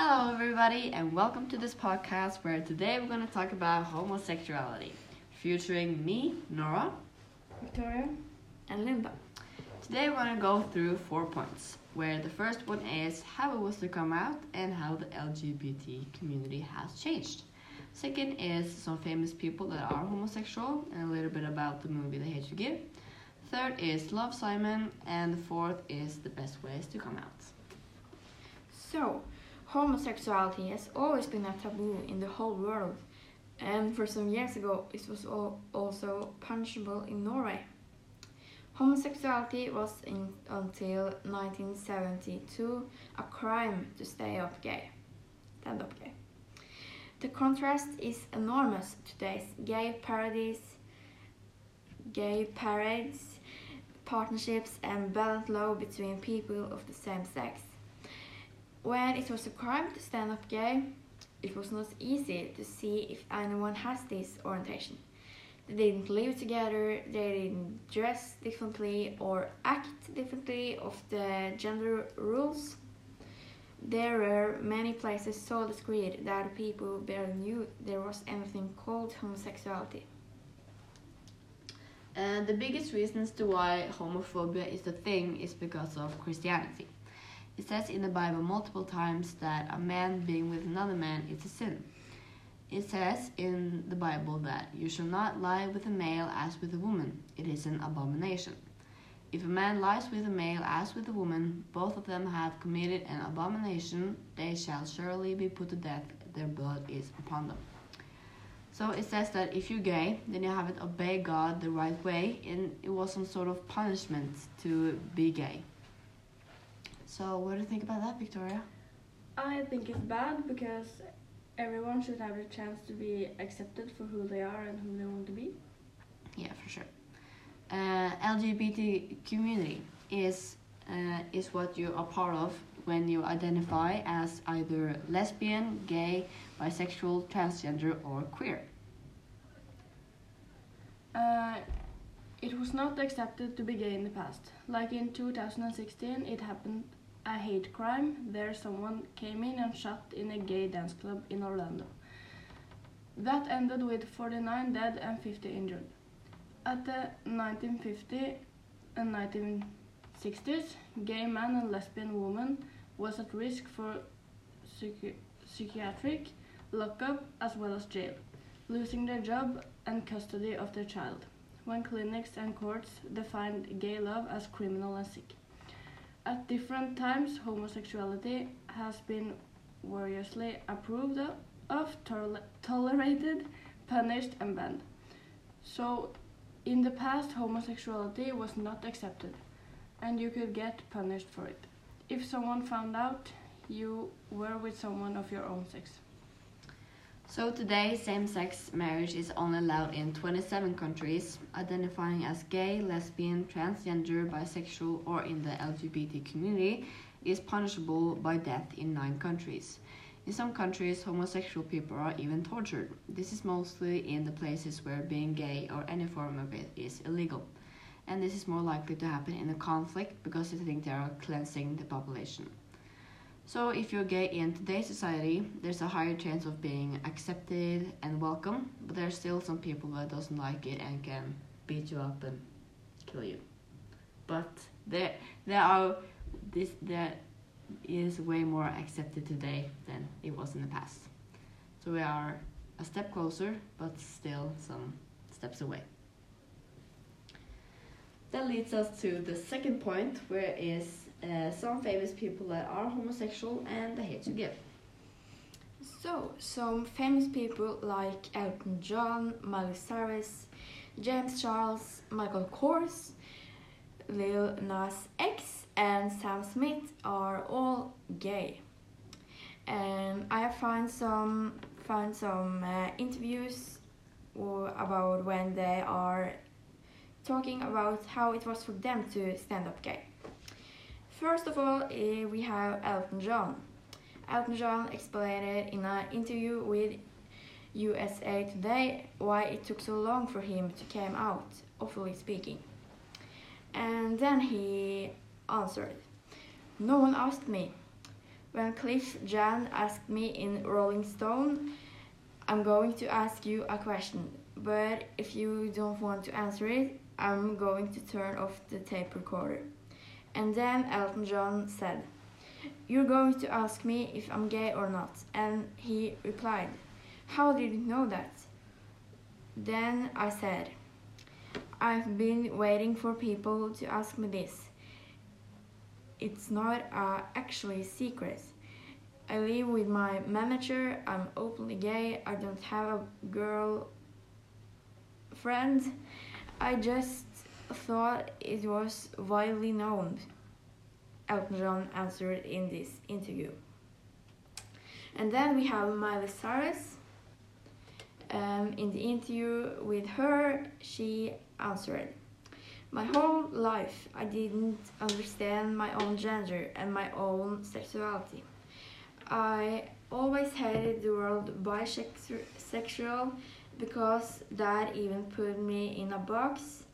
Hello, everybody, and welcome to this podcast where today we're going to talk about homosexuality, featuring me, Nora, Victoria. and Linda. Today we're going to go through four points, where the first one is how it was to come out and how the LGBT community has changed. Second is some famous people that are homosexual and a little bit about the movie The Hate You Give. Third is Love Simon, and the fourth is the best ways to come out. So, homosexuality has always been a taboo in the whole world, and for some years ago, it was al- also punishable in Norway. Homosexuality was in, until 1972 a crime to stay up gay. Stand up gay. The contrast is enormous today's gay parodies, gay parades, partnerships, and balanced love between people of the same sex. When it was a crime to stand up gay, it was not easy to see if anyone has this orientation. They didn't live together, they didn't dress differently or act differently of the gender rules. There were many places so discreet that people barely knew there was anything called homosexuality. And the biggest reasons to why homophobia is a thing is because of Christianity. It says in the Bible multiple times that a man being with another man is a sin. It says in the Bible that you shall not lie with a male as with a woman, it is an abomination. If a man lies with a male as with a woman, both of them have committed an abomination, they shall surely be put to death, their blood is upon them. So it says that if you're gay, then you haven't obeyed God the right way, and it was some sort of punishment to be gay. So what do you think about that, Victoria? I think it's bad because everyone should have the chance to be accepted for who they are and who they want to be. Yeah, for sure. Uh, LGBT community is uh, is what you are part of when you identify as either lesbian, gay, bisexual, transgender, or queer. Uh, it was not accepted to be gay in the past. Like in 2016, it happened a hate crime. There, someone came in and shot in a gay dance club in Orlando. That ended with 49 dead and 50 injured. At the 1950 and 1960s, gay man and lesbian woman was at risk for psychi- psychiatric lockup as well as jail, losing their job and custody of their child when clinics and courts defined gay love as criminal and sick. At different times, homosexuality has been variously approved of, tol- tolerated, punished, and banned. So, in the past, homosexuality was not accepted, and you could get punished for it. If someone found out you were with someone of your own sex. So today, same-sex marriage is only allowed in 27 countries, identifying as gay, lesbian, transgender, bisexual, or in the LGBT community is punishable by death in nine countries. In some countries, homosexual people are even tortured. This is mostly in the places where being gay or any form of it is illegal. And this is more likely to happen in a conflict because they think they are cleansing the population. So if you're gay in today's society, there's a higher chance of being accepted and welcome, but there's still some people that doesn't like it and can beat you up and kill you. But there there are this there is way more accepted today than it was in the past. So we are a step closer, but still some steps away. That leads us to the second point, where is uh, some famous people that are homosexual and they hate to give. So, some famous people like Elton John, Miley Cyrus, James Charles, Michael Kors, Lil Nas X, and Sam Smith are all gay. And I have found some found some uh, interviews about when they are talking about how it was for them to stand up gay. First of all, eh, we have Elton John. Elton John explained in an interview with USA Today why it took so long for him to come out, awfully speaking. And then he answered, No one asked me. When Cliff Jahr asked me in Rolling Stone, I'm going to ask you a question, but if you don't want to answer it, I'm going to turn off the tape recorder. And then Elton John said, You're going to ask me if I'm gay or not. And he replied, How did you know that? Then I said, I've been waiting for people to ask me this. It's not uh, actually a secret. I live with my manager, I'm openly gay, I don't have a girl friend. I just thought it was widely known. Elton John answered in this interview. And then we have Miley Cyrus. Um, in the interview with her, she answered, My whole life I didn't understand my own gender and my own sexuality. I always hated the word bisexual because that even put me in a box.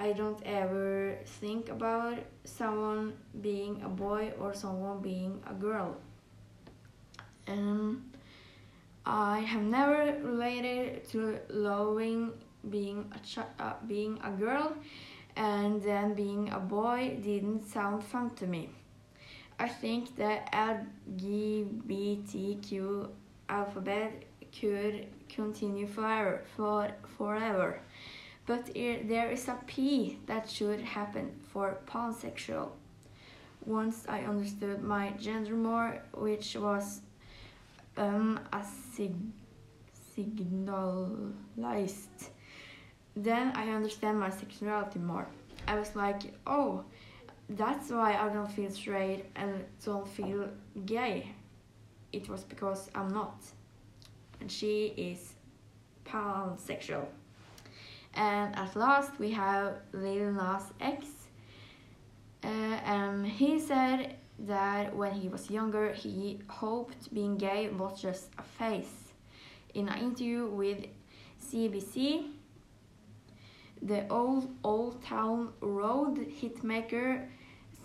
I don't ever think about someone being a boy or someone being a girl. Um, I have never related to loving being a ch- uh, being a girl, and then being a boy didn't sound fun to me. I think the LGBTQ alphabet could continue forever, for forever, but there is a P that should happen for pansexual. Once I understood my gender more, which was um, a sig signalized then I understand my sexuality more. I was like, oh, that's why I don't feel straight and don't feel gay. It was because I'm not. And she is pansexual. And at last we have Lil Nas X. Uh, and he said that when he was younger, he hoped being gay was just a phase. In an interview with CBC, the old Old Town Road hitmaker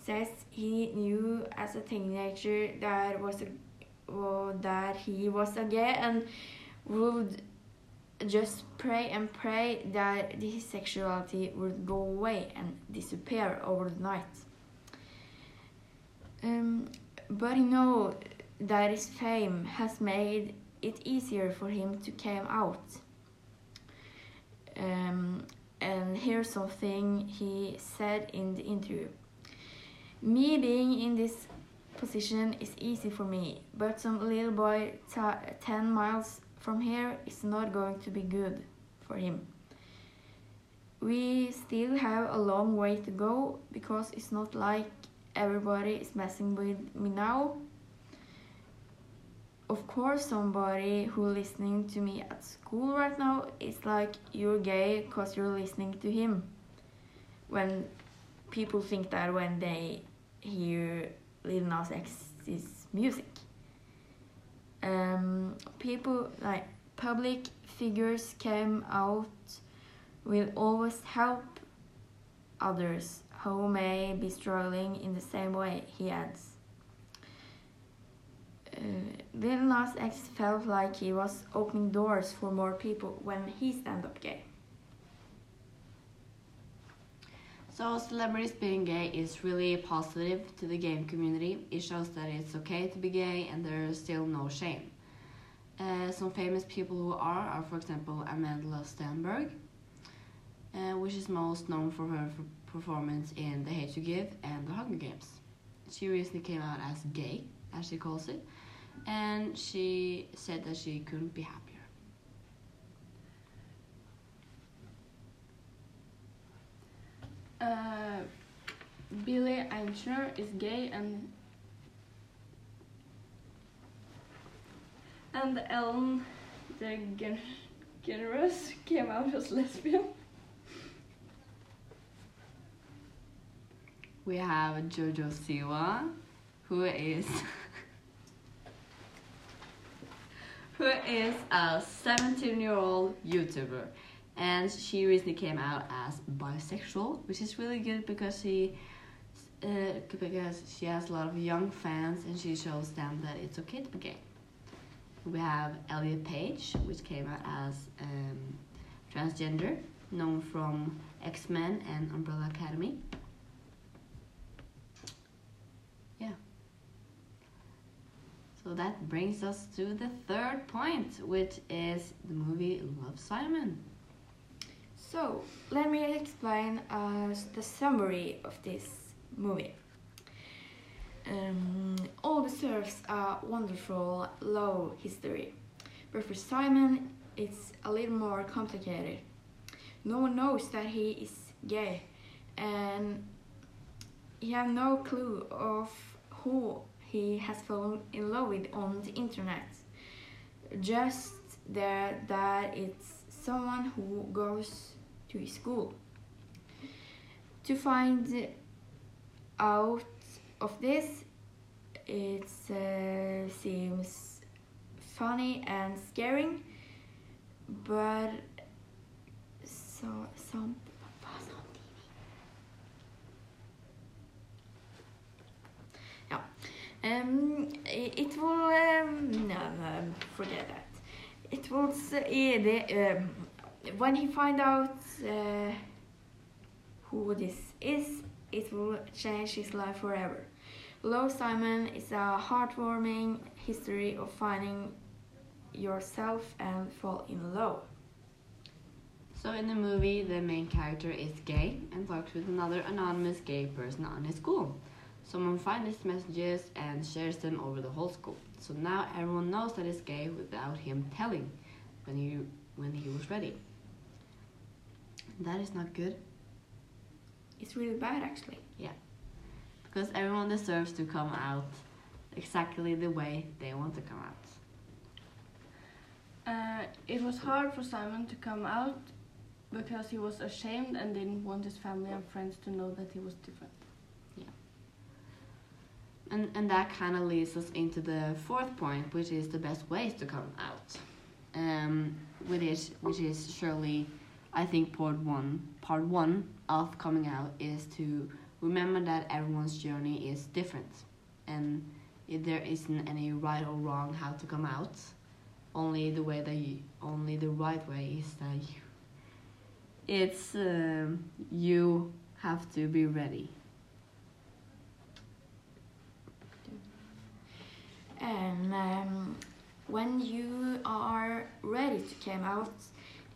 says he knew as a teenager that was a, uh, that he was a gay and would just pray and pray that this sexuality would go away and disappear over the night. Um, but you know that his fame has made it easier for him to come out. Um, and here's something he said in the interview. Me being in this position is easy for me, but some little boy 10 miles from here is not going to be good for him. We still have a long way to go because it's not like everybody is messing with me now. Of course somebody who listening to me at school right now is like you're gay because you're listening to him. When people think that when they hear Lil Nas X's music um, people like public figures came out will always help others who may be struggling in the same way he adds uh, Lil Nas X felt like he was opening doors for more people when he stand up gay. So celebrities being gay is really positive to the gay community. It shows that it's okay to be gay and there is still no shame. Uh, some famous people who are are, for example, Amandla Stenberg, uh, which is most known for her performance in The Hate You Give and The Hunger Games. She recently came out as gay, as she calls it, and she said that she couldn't be happier. Uh, Billy Eichner is gay and and Ellen DeGeneres came out as lesbian. We have Jojo Siwa, who is who is a 17 year old YouTuber. And she recently came out as bisexual, which is really good because she uh, because she has a lot of young fans and she shows them that it's okay to be gay. We have Elliot Page, which came out as um, transgender, known from X Men and Umbrella Academy. Yeah. So that brings us to the third point, which is the movie Love Simon. So, let me explain us the summary of this movie. Um, all deserves a wonderful love history, but for Simon, it's a little more complicated. No one knows that he is gay, and he has no clue of who he has fallen in love with on the internet. Just that that it's someone who goes to his school. To find out of this, it uh, seems funny and scaring, but so some Yeah. Um, it it will um, no, no, forget that. It was uh, the, um, when he find out uh, who this is, it will change his life forever. Love Simon is a heartwarming history of finding yourself and fall in love. So in the movie, the main character is gay and talks with another anonymous gay person on his school. Someone finds his messages and shares them over the whole school. So now everyone knows that he's gay without him telling when he when he was ready. That is not good It's really bad actually. Yeah. Because everyone deserves to come out exactly the way they want to come out. Uh, it was hard for Simon to come out because he was ashamed and didn't want his family and friends to know that he was different. Yeah. And and that kind of leads us into the fourth point, which is the best ways to come out. Um, which is which is surely, I think part one part one of coming out is to remember that everyone's journey is different, and there isn't any right or wrong how to come out. Only the way that you, only the right way is that you. It's um, you have to be ready. And um, when you are ready to come out,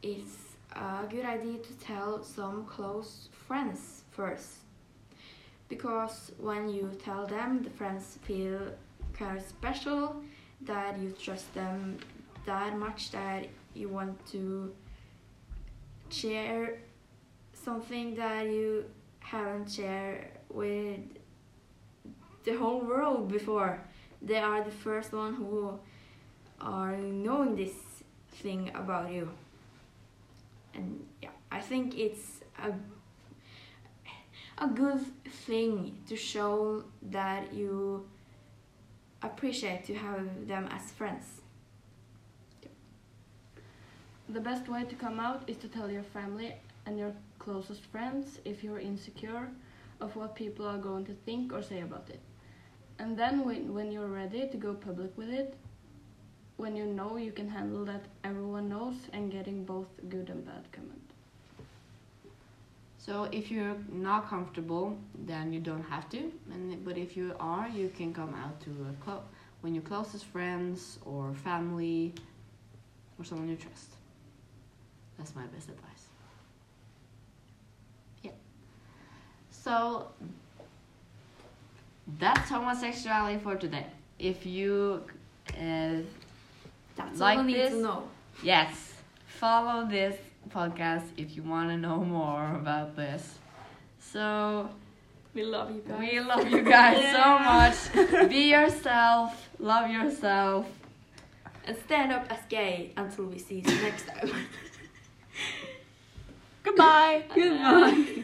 it's a good idea to tell some close friends first. Because when you tell them, the friends feel kind of special, that you trust them that much that you want to share something that you haven't shared with the whole world before they are the first one who are knowing this thing about you and yeah i think it's a a good thing to show that you appreciate to have them as friends The best way to come out is to tell your family and your closest friends if you're insecure of what people are going to think or say about it. And then when, when you're ready to go public with it, when you know you can handle that everyone knows and getting both good and bad comment. So if you're not comfortable, then you don't have to. And but if you are, you can come out to a club when your closest friends or family or someone you trust. That's my best advice. Yeah. So that's homosexuality for today. If you uh, that's Like all you need this? to know Yes. Follow this podcast if you want to know more about this. So, we love you guys we love you guys so much. Be yourself. Love yourself. and stand up as gay until we see you next time Goodbye. Goodbye.